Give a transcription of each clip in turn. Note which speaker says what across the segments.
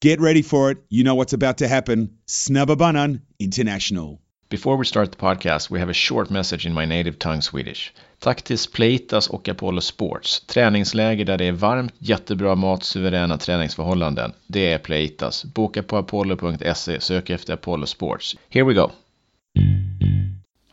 Speaker 1: Get ready for it. You know what's about to happen. Snabbabanan International.
Speaker 2: Before we start the podcast, we have a short message in my native tongue Swedish. Tack till Playtas och Apollo Sports. Träningsläger där det är varmt, jättebra mat, suveräna träningsförhållanden. Det är Pleitas. Boka på apollo.se, sök efter Apollo Sports. Here we go.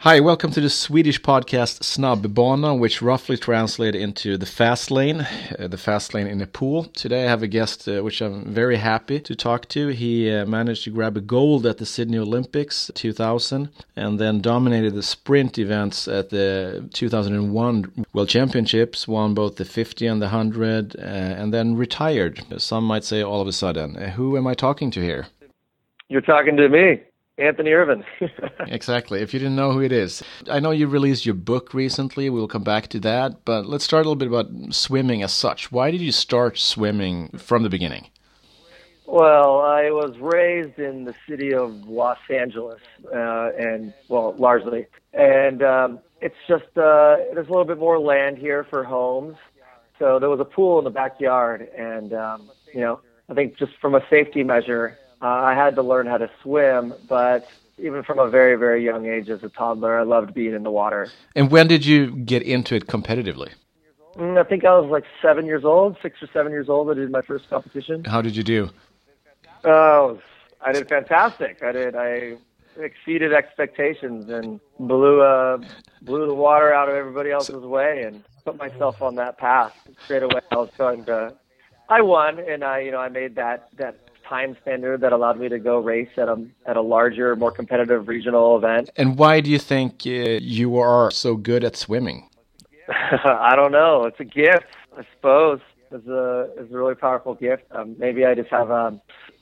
Speaker 2: Hi, welcome to the Swedish podcast Snabbanan, which roughly translates into the fast lane, uh, the fast lane in a pool. Today I have a guest uh, which I'm very happy to talk to. He uh, managed to grab a gold at the Sydney Olympics 2000 and then dominated the sprint events at the 2001 World Championships, won both the 50 and the 100, uh, and then retired. Some might say all of a sudden. Uh, who am I talking to here?
Speaker 3: You're talking to me. Anthony Ervin.
Speaker 2: exactly. If you didn't know who it is, I know you released your book recently. We'll come back to that. But let's start a little bit about swimming as such. Why did you start swimming from the beginning?
Speaker 3: Well, I was raised in the city of Los Angeles, uh, and well, largely, and um, it's just uh, there's a little bit more land here for homes. So there was a pool in the backyard, and um, you know, I think just from a safety measure, uh, I had to learn how to swim, but even from a very, very young age as a toddler, I loved being in the water.
Speaker 2: And when did you get into it competitively?
Speaker 3: Mm, I think I was like seven years old, six or seven years old. I did my first competition.
Speaker 2: How did you do?
Speaker 3: Oh, I did fantastic. I did. I exceeded expectations and blew uh, blew the water out of everybody else's way and put myself on that path straight away. I was going to. I won, and I, you know, I made that that time standard that allowed me to go race at a at a larger, more competitive regional event.
Speaker 2: And why do you think uh, you are so good at swimming?
Speaker 3: I don't know. It's a gift, I suppose. It's a it's a really powerful gift. Um, maybe I just have a,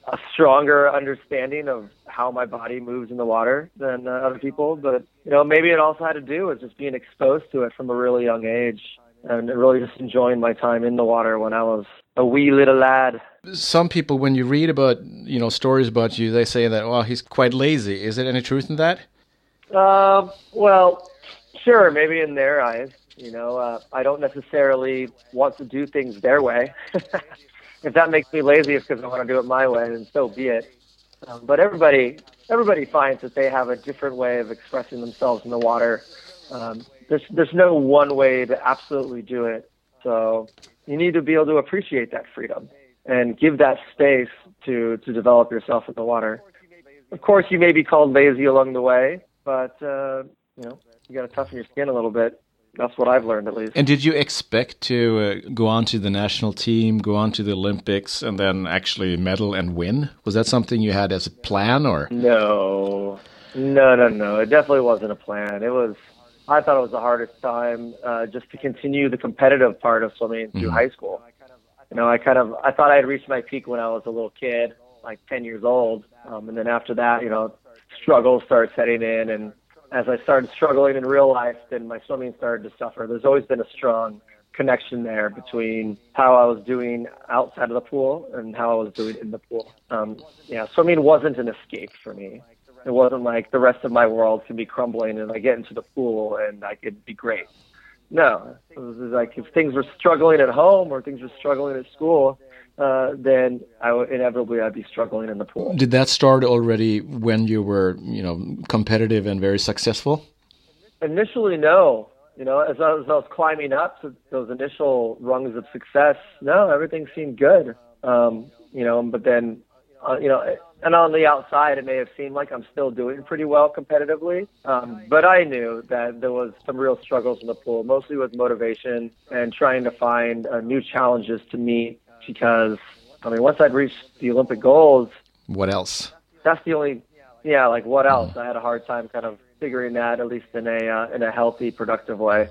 Speaker 3: a stronger understanding of how my body moves in the water than uh, other people. But you know, maybe it also had to do with just being exposed to it from a really young age and really just enjoying my time in the water when I was a wee little lad.
Speaker 2: Some people, when you read about you know stories about you, they say that well, he's quite lazy. Is there any truth in that?
Speaker 3: Uh, well, sure, maybe in their eyes. You know, uh, I don't necessarily want to do things their way. if that makes me lazy, it's because I want to do it my way, and so be it. Um, but everybody, everybody finds that they have a different way of expressing themselves in the water. Um, there's there's no one way to absolutely do it. So you need to be able to appreciate that freedom and give that space to to develop yourself in the water. Of course, you may be called lazy along the way, but uh, you know you got to toughen your skin a little bit. That's what I've learned, at least.
Speaker 2: And did you expect to uh, go on to the national team, go on to the Olympics, and then actually medal and win? Was that something you had as a plan, or
Speaker 3: no? No, no, no. It definitely wasn't a plan. It was I thought it was the hardest time uh, just to continue the competitive part of swimming through mm-hmm. high school. You know, I kind of I thought I had reached my peak when I was a little kid, like 10 years old, um, and then after that, you know, struggles started setting in, and as I started struggling in real life, then my swimming started to suffer. There's always been a strong connection there between how I was doing outside of the pool and how I was doing in the pool. Um, yeah, swimming wasn't an escape for me. It wasn't like the rest of my world could be crumbling and I get into the pool and I could be great. No, it was like if things were struggling at home or things were struggling at school, uh, then I would inevitably I'd be struggling in the pool.
Speaker 2: Did that start already when you were, you know, competitive and very successful?
Speaker 3: Initially, no. You know, as I was, as I was climbing up to those initial rungs of success, no, everything seemed good. Um, you know, but then, uh, you know, and on the outside, it may have seemed like I'm still doing pretty well competitively. Um, but I knew that there was some real struggles in the pool, mostly with motivation and trying to find uh, new challenges to meet. Because, I mean, once I'd reached the Olympic goals,
Speaker 2: what else?
Speaker 3: That's the only, yeah, like what else? Mm. I had a hard time kind of figuring that, at least in a uh, in a healthy, productive way.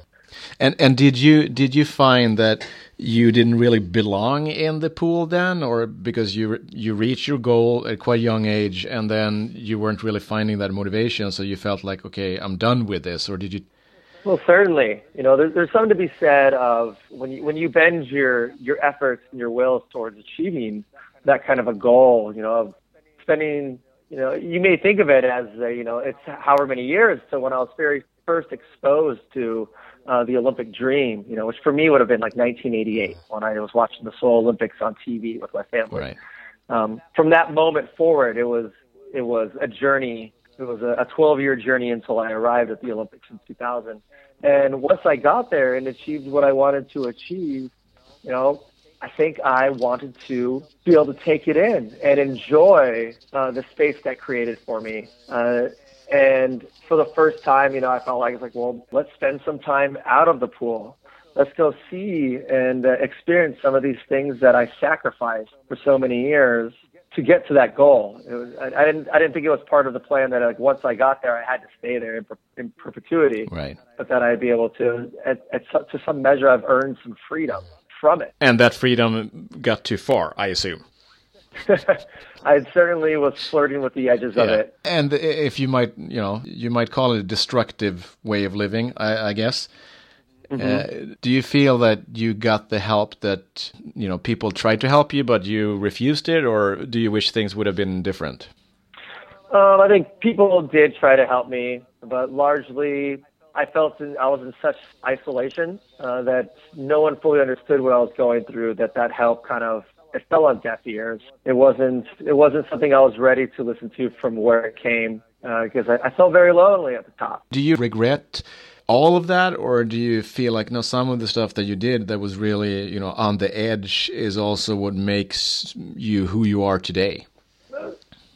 Speaker 2: And and did you did you find that you didn't really belong in the pool then, or because you you reached your goal at quite a young age, and then you weren't really finding that motivation, so you felt like, okay, I'm done with this, or did you?
Speaker 3: Well, certainly, you know, there's, there's something to be said of when you when you bend your your efforts and your wills towards achieving that kind of a goal, you know, of spending, you know, you may think of it as, a, you know, it's however many years. So when I was very first exposed to uh, the Olympic dream, you know, which for me would have been like 1988 when I was watching the Seoul Olympics on TV with my family.
Speaker 2: Right.
Speaker 3: um, from that moment forward, it was it was a journey. It was a 12 year journey until I arrived at the Olympics in 2000. And once I got there and achieved what I wanted to achieve, you know, I think I wanted to be able to take it in and enjoy uh, the space that created for me. Uh, and for the first time, you know, I felt like it's like, well, let's spend some time out of the pool. Let's go see and uh, experience some of these things that I sacrificed for so many years to get to that goal. It was, I, I, didn't I didn't think it was part of the plan that like once I got there I had to stay there in, per, in perpetuity.
Speaker 2: Right.
Speaker 3: But that I'd be able to at, at to some measure I've earned some freedom from it.
Speaker 2: And that freedom got too far, I assume.
Speaker 3: I certainly was flirting with the edges yeah. of it.
Speaker 2: And if you might, you know, you might call it a destructive way of living, I, I guess. Mm-hmm. Uh, do you feel that you got the help that you know people tried to help you, but you refused it, or do you wish things would have been different?
Speaker 3: Um, I think people did try to help me, but largely I felt in, I was in such isolation uh, that no one fully understood what I was going through. That that help kind of it fell on deaf ears. It wasn't it wasn't something I was ready to listen to from where it came because uh, I, I felt very lonely at the top.
Speaker 2: Do you regret all of that, or do you feel like no, some of the stuff that you did that was really you know on the edge is also what makes you who you are today?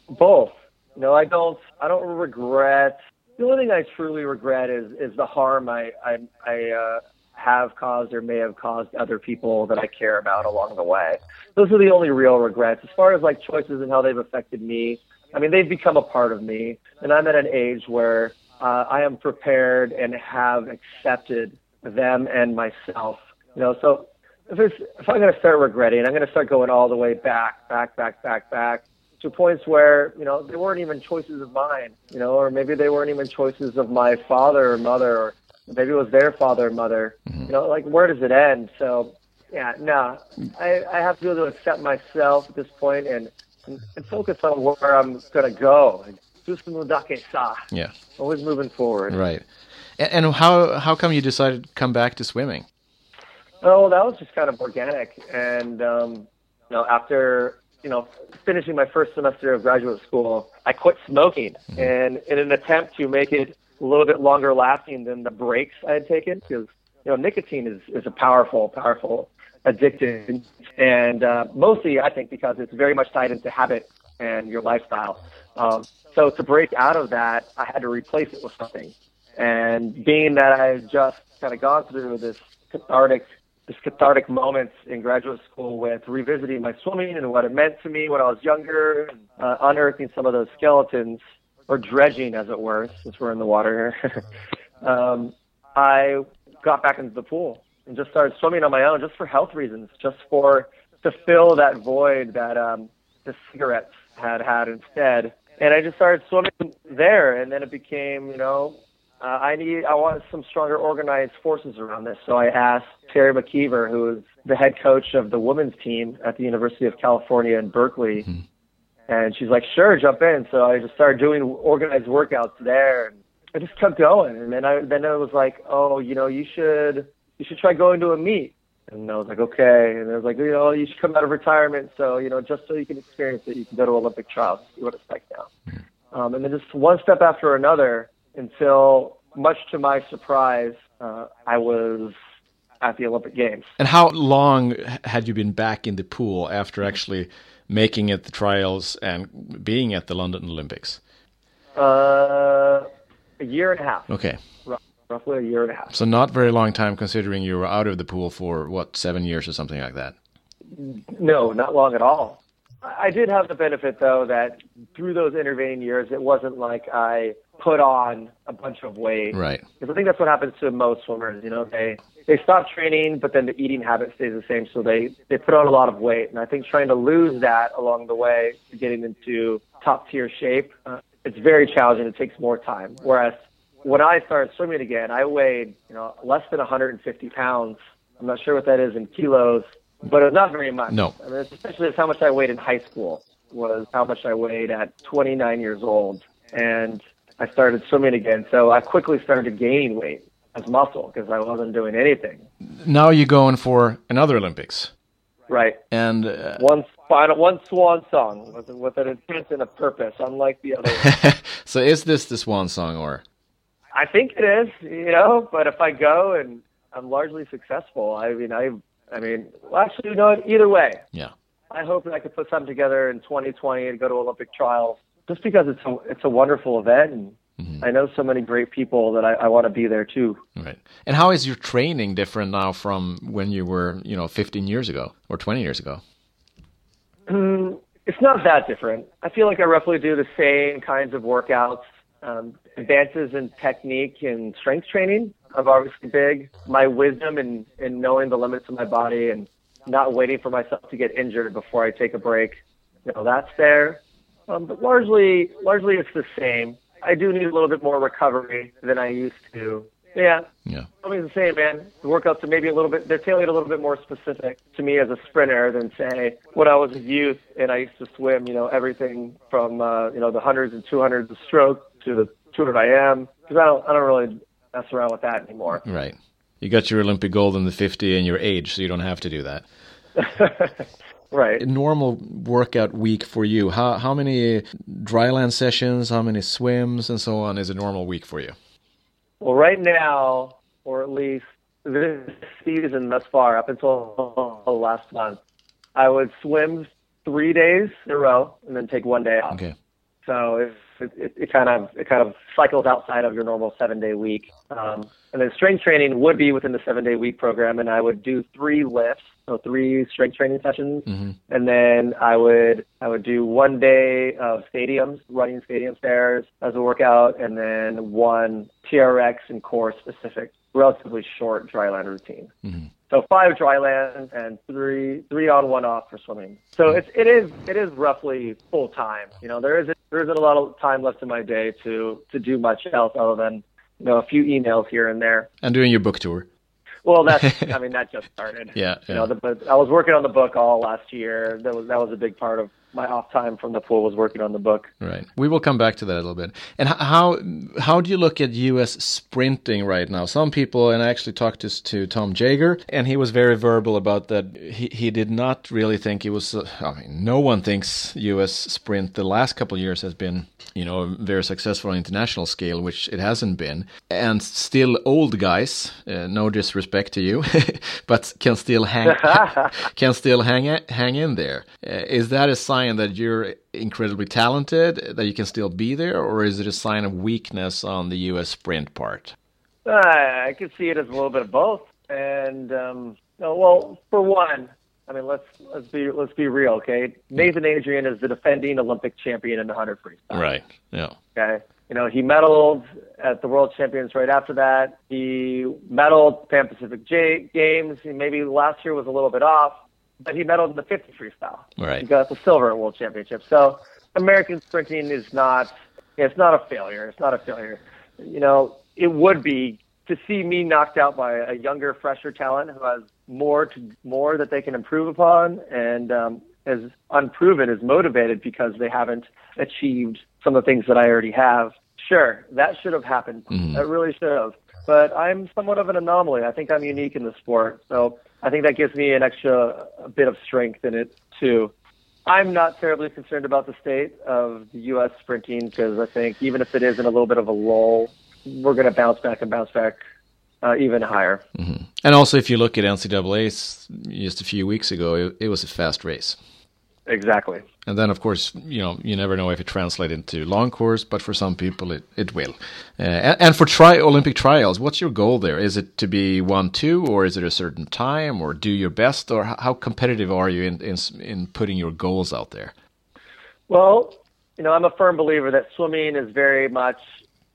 Speaker 3: Both. No, I don't. I don't regret. The only thing I truly regret is is the harm I I, I uh, have caused or may have caused other people that I care about along the way. Those are the only real regrets. As far as like choices and how they've affected me, I mean, they've become a part of me, and I'm at an age where uh, I am prepared and have accepted them and myself. You know, so if it's, if I'm going to start regretting, I'm going to start going all the way back, back, back, back, back to points where you know they weren't even choices of mine. You know, or maybe they weren't even choices of my father or mother, or maybe it was their father or mother. Mm-hmm. You know, like where does it end? So yeah, no, I I have to be able to accept myself at this point and and, and focus on where I'm going to go Just mudake sa. yeah. Always moving forward.
Speaker 2: Right. And, and how how come you decided to come back to swimming?
Speaker 3: Oh, that was just kind of organic. And um, you know, after you know finishing my first semester of graduate school, I quit smoking, mm-hmm. and in an attempt to make it a little bit longer lasting than the breaks I had taken, because you know nicotine is is a powerful, powerful addiction, and uh, mostly I think because it's very much tied into habit and your lifestyle. Um, so to break out of that, I had to replace it with something. And being that I had just kind of gone through this cathartic, this cathartic moments in graduate school with revisiting my swimming and what it meant to me when I was younger, uh, unearthing some of those skeletons, or dredging, as it were, since we're in the water here, um, I got back into the pool and just started swimming on my own, just for health reasons, just for to fill that void that um, the cigarettes had had instead and I just started swimming there, and then it became, you know, uh, I need, I want some stronger organized forces around this. So I asked Teri McKeever, who is the head coach of the women's team at the University of California in Berkeley, mm-hmm. And she's like, "Sure, jump in." So I just started doing organized workouts there, and I just kept going. And then I, then it was like, "Oh, you know, you should, you should try going to a meet." And I was like, okay. And I was like, you know, you should come out of retirement. So, you know, just so you can experience it, you can go to Olympic trials, see what it's like now. Um, and then just one step after another until, much to my surprise, uh, I was at the Olympic Games.
Speaker 2: And how long had you been back in the pool after actually making it the trials and being at the London Olympics?
Speaker 3: Uh, a year and a half.
Speaker 2: Okay
Speaker 3: roughly a year and a half.
Speaker 2: So not very long time considering you were out of the pool for what seven years or something like that.
Speaker 3: No, not long at all. I did have the benefit though that through those intervening years, it wasn't like I put on a bunch of weight.
Speaker 2: Right.
Speaker 3: Because I think that's what happens to most swimmers. You know, they they stop training, but then the eating habit stays the same, so they they put on a lot of weight. And I think trying to lose that along the way to getting into top tier shape, uh, it's very challenging. It takes more time. Whereas when I started swimming again, I weighed, you know, less than 150 pounds. I'm not sure what that is in kilos, but it's not very much.
Speaker 2: No.
Speaker 3: I mean, especially how much I weighed in high school was how much I weighed at 29 years old. And I started swimming again. So I quickly started to gaining weight as muscle because I wasn't doing anything.
Speaker 2: Now you're going for another Olympics.
Speaker 3: Right.
Speaker 2: And uh,
Speaker 3: once final one swan song with, with an intent and a purpose, unlike the other.
Speaker 2: so is this the swan song, or?
Speaker 3: I think it is, you know. But if I go and I'm largely successful, I mean, I, I mean, well, actually, you know, either way.
Speaker 2: Yeah.
Speaker 3: I hope that I could put something together in 2020 and go to Olympic trials, just because it's a it's a wonderful event and. Mm-hmm. I know so many great people that I, I want to be there too.
Speaker 2: Right. And how is your training different now from when you were, you know, 15 years ago or 20 years ago?
Speaker 3: Mm, it's not that different. I feel like I roughly do the same kinds of workouts. Um, advances in technique and strength training are obviously big. My wisdom in, in knowing the limits of my body and not waiting for myself to get injured before I take a break, you know, that's there. Um, but largely, largely it's the same. I do need a little bit more recovery than I used to. Yeah.
Speaker 2: Yeah.
Speaker 3: I mean, the same, man. The workouts are maybe a little bit, they're tailored a little bit more specific to me as a sprinter than, say, when I was a youth and I used to swim, you know, everything from, uh, you know, the hundreds and 200s of stroke to the 200 IM. Because I don't, I don't really mess around with that anymore.
Speaker 2: Right. You got your Olympic gold in the 50 and your age, so you don't have to do that.
Speaker 3: right.
Speaker 2: Normal workout week for you. How how many dryland sessions, how many swims, and so on is a normal week for you?
Speaker 3: Well, right now, or at least this season thus far, up until last month, I would swim three days in a row and then take one day off.
Speaker 2: Okay.
Speaker 3: So it, it, it kind of it kind of cycles outside of your normal seven day week. Um, and then strength training would be within the seven day week program, and I would do three lifts, so three strength training sessions,
Speaker 2: mm-hmm.
Speaker 3: and then I would I would do one day of stadiums, running stadium stairs as a workout, and then one TRX and core specific, relatively short dryland routine.
Speaker 2: Mm-hmm.
Speaker 3: So five dryland and three three on one off for swimming. So hmm. it's it is it is roughly full time. You know, there isn't there isn't a lot of time left in my day to to do much else other than you know a few emails here and there.
Speaker 2: And doing your book tour.
Speaker 3: Well, that's I mean that just started.
Speaker 2: yeah, yeah.
Speaker 3: You know, the, but I was working on the book all last year. That was that was a big part of my off time from the pool was working on the book.
Speaker 2: Right. We will come back to that a little bit. And how how do you look at U.S. sprinting right now? Some people, and I actually talked to, to Tom Jager, and he was very verbal about that. He he did not really think it was. Uh, I mean, no one thinks U.S. sprint the last couple of years has been you know very successful on international scale, which it hasn't been. And still, old guys, uh, no disrespect to you, but can still hang can still hang hang in there. Uh, is that a sign that you're incredibly talented, that you can still be there, or is it a sign of weakness on the U.S. sprint part?
Speaker 3: Uh, I could see it as a little bit of both. And um, no, well, for one, I mean, let's let's be let's be real, okay? Nathan Adrian is the defending Olympic champion in the 100 freestyle.
Speaker 2: Right. Yeah.
Speaker 3: Okay. You know, he medaled at the World Champions right after that. He medaled Pan Pacific J- Games. He maybe last year was a little bit off, but he medaled in the 50 freestyle.
Speaker 2: Right.
Speaker 3: He got the silver at World Championship. So American sprinting is not it's not a failure. It's not a failure. You know, it would be to see me knocked out by a younger, fresher talent who has more to more that they can improve upon and um, is unproven, is motivated because they haven't achieved some of the things that I already have. Sure, that should have happened.
Speaker 2: Mhm.
Speaker 3: That really should have. But I'm somewhat of an anomaly. I think I'm unique in the sport, so I think that gives me an extra bit of strength in it too. I'm not terribly concerned about the state of the U.S. sprinting because I think even if it is in a little bit of a lull, we're going to bounce back and bounce back uh, even higher.
Speaker 2: hmm And also, if you look at NCAA's just a few weeks ago, it, it was a fast race.
Speaker 3: Exactly.
Speaker 2: And then, of course, you know, you never know if it translates into long course, but for some people, it, it will. Uh, and, and for tri- Olympic trials, what's your goal there? Is it to be one two, or is it a certain time, or do your best, or how, how competitive are you in, in in putting your goals out there?
Speaker 3: Well, you know, I'm a firm believer that swimming is very much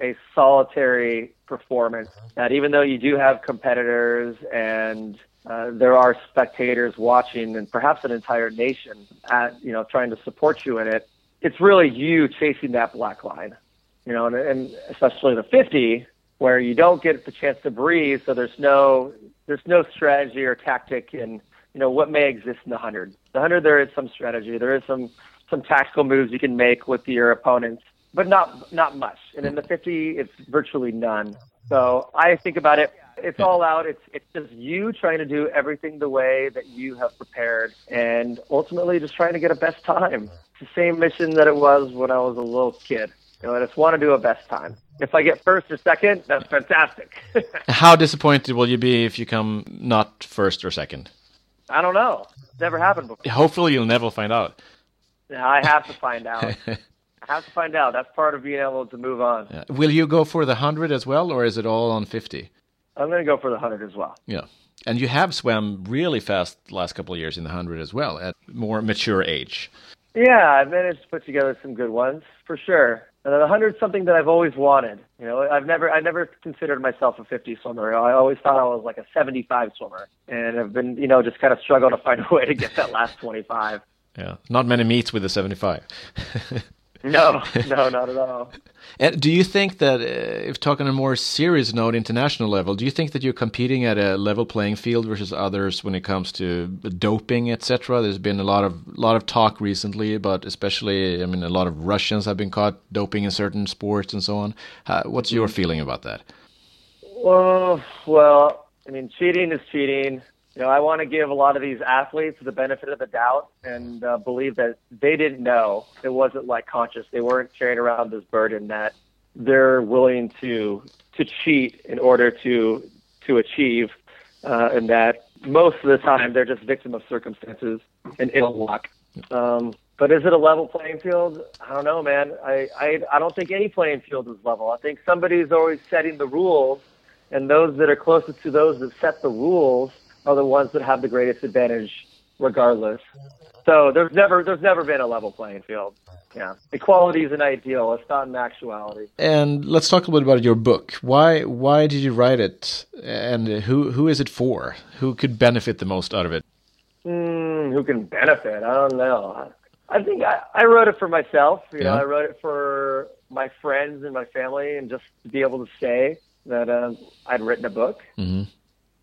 Speaker 3: a solitary performance. That even though you do have competitors and uh, there are spectators watching, and perhaps an entire nation at you know trying to support you in it, it's really you chasing that black line. You know, and, and especially the 50, where you don't get the chance to breathe, so there's no there's no strategy or tactic in you know what may exist in the 100. The 100 there is some strategy, there is some some tactical moves you can make with your opponents, but not not much. And in the 50, it's virtually none. So I think about it It's all out. It's it's just you trying to do everything the way that you have prepared, and ultimately just trying to get a best time. It's the same mission that it was when I was a little kid. You know, I just want to do a best time. If I get first or second, that's fantastic.
Speaker 2: How disappointed will you be if you come not first or second?
Speaker 3: I don't know. It's never happened before.
Speaker 2: Hopefully, you'll never find out.
Speaker 3: I have to find out. I have to find out. That's part of being able to move on.
Speaker 2: Yeah. Will you go for the 100 as well, or is it all on 50?
Speaker 3: I'm going to go for the 100 as well.
Speaker 2: Yeah. And you have swam really fast the last couple of years in the 100 as well, at more mature age.
Speaker 3: Yeah, I've managed to put together some good ones, for sure. And the 100 is something that I've always wanted. You know, I've never, I never considered myself a 50 swimmer. I always thought I was like a 75 swimmer, and I've been, you know, just kind of struggling to find a way to get that last 25.
Speaker 2: Yeah, not many meets with the 75.
Speaker 3: no, no, not at all.
Speaker 2: And do you think that, uh, if talking on a more serious note, international level, do you think that you're competing at a level playing field versus others when it comes to doping, etc.? There's been a lot of lot of talk recently, but especially, I mean, a lot of Russians have been caught doping in certain sports and so on. Uh, what's your feeling about that?
Speaker 3: Well, well, I mean, cheating is cheating you know, I want to give a lot of these athletes the benefit of the doubt and uh, believe that they didn't know. It wasn't like conscious. They weren't carrying around this burden that they're willing to to cheat in order to to achieve, uh, and that most of the time they're just victim of circumstances and ill luck. Um, but is it a level playing field? I don't know, man. I, I I don't think any playing field is level. I think somebody's always setting the rules, and those that are closest to those that set the rules are the ones that have the greatest advantage regardless. So there's never there's never been a level playing field. Yeah, equality is an ideal. It's not an actuality.
Speaker 2: And let's talk a little bit about your book. Why why did you write it, and who who is it for? Who could benefit the most out of it?
Speaker 3: Mm, who can benefit? I don't know. I think I, I wrote it for myself. You yeah. know, I wrote it for my friends and my family, and just to be able to say that uh, I'd written a book. Mm-hmm.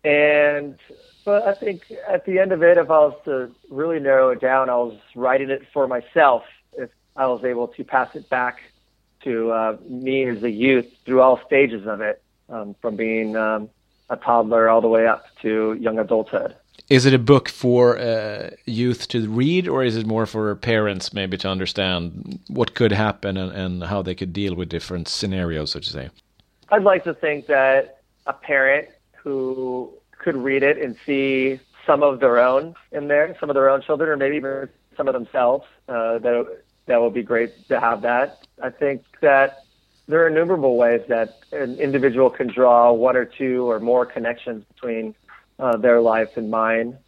Speaker 3: And but I think at the end of it, if I was to really narrow it down, I was writing it for myself. If I was able to pass it back to uh, me as a youth through all stages of it, um, from being um, a toddler all the way up to young adulthood.
Speaker 2: Is it a book for uh, youth to read, or is it more for parents maybe to understand what could happen and, and how they could deal with different scenarios, so to say?
Speaker 3: I'd like to think that a parent who could read it and see some of their own in there, some of their own children, or maybe even some of themselves. Uh, that that would be great to have that. I think that there are innumerable ways that an individual can draw one or two or more connections between uh, their life and mine.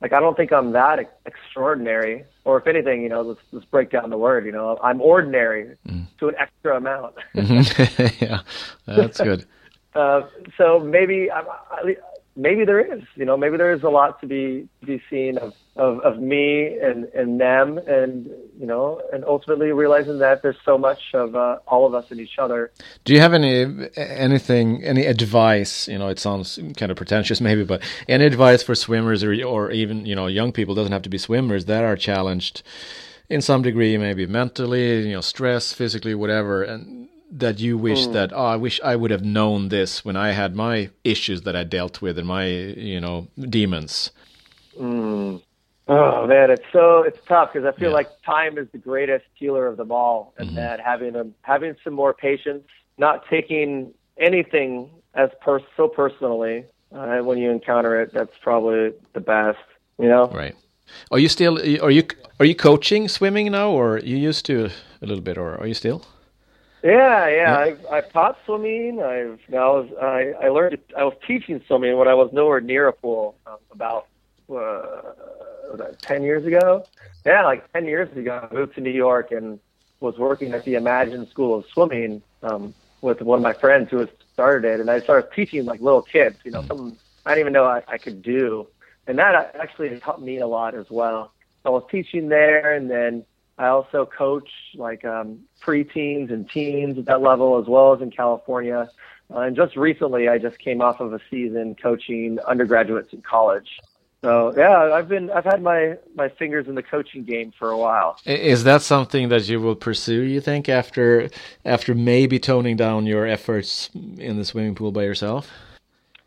Speaker 3: Like I don't think I'm that extraordinary, or if anything, you know, let's let's break down the word. You know, I'm ordinary mm. to an extra amount.
Speaker 2: yeah, that's good.
Speaker 3: Uh, so maybe I, maybe there is, you know, maybe there is a lot to be be seen of, of, of me and, and them and you know, and ultimately realizing that there's so much of uh, all of us in each other.
Speaker 2: Do you have any anything any advice, you know, it sounds kind of pretentious maybe, but any advice for swimmers or or even, you know, young people doesn't have to be swimmers that are challenged in some degree maybe mentally, you know, stress, physically, whatever and that you wish mm. that oh I wish I would have known this when I had my issues that I dealt with and my you know demons.
Speaker 3: Mm. Oh man, it's so it's tough because I feel yeah. like time is the greatest healer of them all, and mm-hmm. that having them having some more patience, not taking anything as per so personally uh, when you encounter it, that's probably the best. You know,
Speaker 2: right? Are you still are you are you coaching swimming now, or you used to a little bit, or are you still?
Speaker 3: Yeah, yeah. I've, I've taught swimming. I've I was I, I learned I was teaching swimming when I was nowhere near a pool um, about uh, ten years ago. Yeah, like ten years ago, I moved to New York and was working at the Imagine School of Swimming um, with one of my friends who had started it, and I started teaching like little kids. You know, something I didn't even know I, I could do, and that actually helped me a lot as well. So I was teaching there, and then I also coach like um, preteens and teens at that level, as well as in California. Uh, and just recently, I just came off of a season coaching undergraduates in college. So yeah, I've been I've had my my fingers in the coaching game for a while.
Speaker 2: Is that something that you will pursue? You think after after maybe toning down your efforts in the swimming pool by yourself?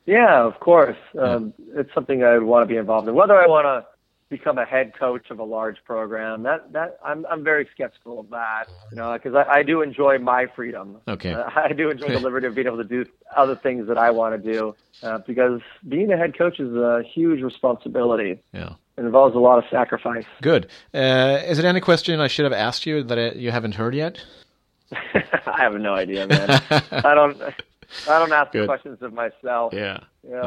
Speaker 3: Yeah, of course. Um, It's something I would want to be involved in. Whether I want to become a head coach of a large program, that that I'm I'm very skeptical of that. You know, because I, I do enjoy my freedom.
Speaker 2: Okay.
Speaker 3: Uh, I do enjoy the liberty of being able to do other things that I want to do. Uh, because being a head coach is a huge responsibility.
Speaker 2: Yeah.
Speaker 3: It involves a lot of sacrifice.
Speaker 2: Good. Uh, is it any question I should have asked you that uh, you haven't heard yet?
Speaker 3: I have no idea, man. I don't. I don't ask
Speaker 2: Good.
Speaker 3: questions of myself.
Speaker 2: Yeah.
Speaker 3: You know,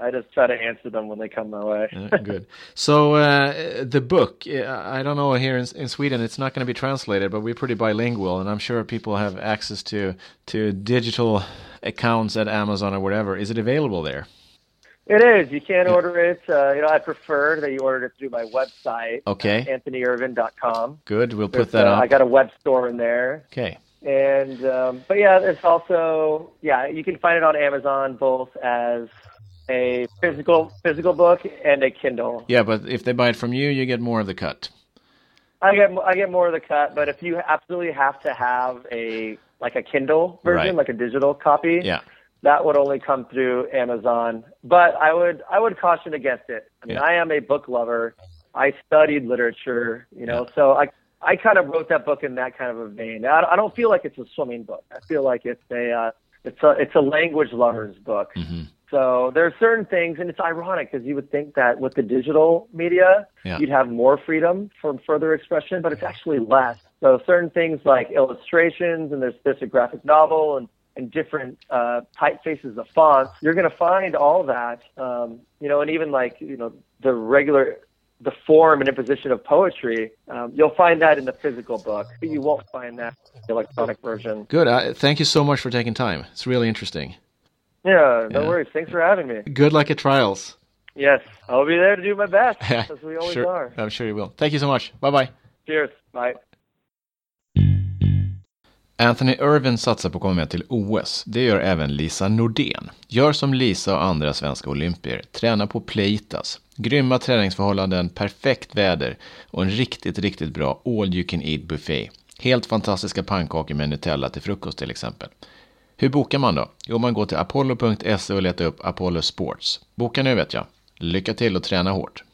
Speaker 3: I, I just try to answer them when they come my way.
Speaker 2: Uh, good. So uh, the book, uh, I don't know here in, in Sweden, it's not going to be translated, but we're pretty bilingual, and I'm sure people have access to to digital accounts at Amazon or whatever. Is it available there?
Speaker 3: It is. You can order it. Uh, you know, I prefer that you order it through my website,
Speaker 2: Okay.
Speaker 3: anthonyervin.com.
Speaker 2: Good. We'll put that
Speaker 3: uh,
Speaker 2: up.
Speaker 3: I got a web store in there.
Speaker 2: Okay.
Speaker 3: And um, but yeah, it's also yeah, you can find it on Amazon both as a physical physical book and a Kindle.
Speaker 2: Yeah, but if they buy it from you, you get more of the cut.
Speaker 3: I get I get more of the cut, but if you absolutely have to have a like a Kindle version,
Speaker 2: Right.
Speaker 3: like a digital copy,
Speaker 2: Yeah.
Speaker 3: that would only come through Amazon. But I would I would caution against it. I mean,
Speaker 2: Yeah.
Speaker 3: I am a book lover. I studied literature, you know, so I I kind of wrote that book in that kind of a vein. I, I don't feel like it's a swimming book. I feel like it's a uh, it's a it's a language lover's book.
Speaker 2: hmm
Speaker 3: So there are certain things, and it's ironic because you would think that with the digital media,
Speaker 2: Yeah.
Speaker 3: you'd have more freedom for further expression, but it's actually less. So certain things like illustrations, and there's this a graphic novel, and and different uh, typefaces of fonts, you're going to find all that. Um, you know, and even like you know the regular. The form and imposition of poetry, um, you'll find that in the physical book, but you won't find that in the electronic version.
Speaker 2: Good. Uh, thank you so much for taking time. It's really interesting.
Speaker 3: Yeah, no
Speaker 2: Yeah.
Speaker 3: worries. Thanks for having me.
Speaker 2: Good luck at trials.
Speaker 3: Yes, I'll be there to do my best, as we always
Speaker 2: sure.
Speaker 3: are.
Speaker 2: I'm sure you will. Thank you so much. Bye bye.
Speaker 3: Cheers. Bye.
Speaker 2: Anthony Irvin satsar på att komma med till OS. Det gör även Lisa Nordén. Gör som Lisa och andra svenska olympier. Träna på Pleitas. Grymma träningsförhållanden, perfekt väder och en riktigt, riktigt bra all you can eat buffé. Helt fantastiska pannkakor med Nutella till frukost till exempel. Hur bokar man då? Jo, man går till apollo.se och letar upp Apollo Sports. Boka nu vet jag. Lycka till och träna hårt.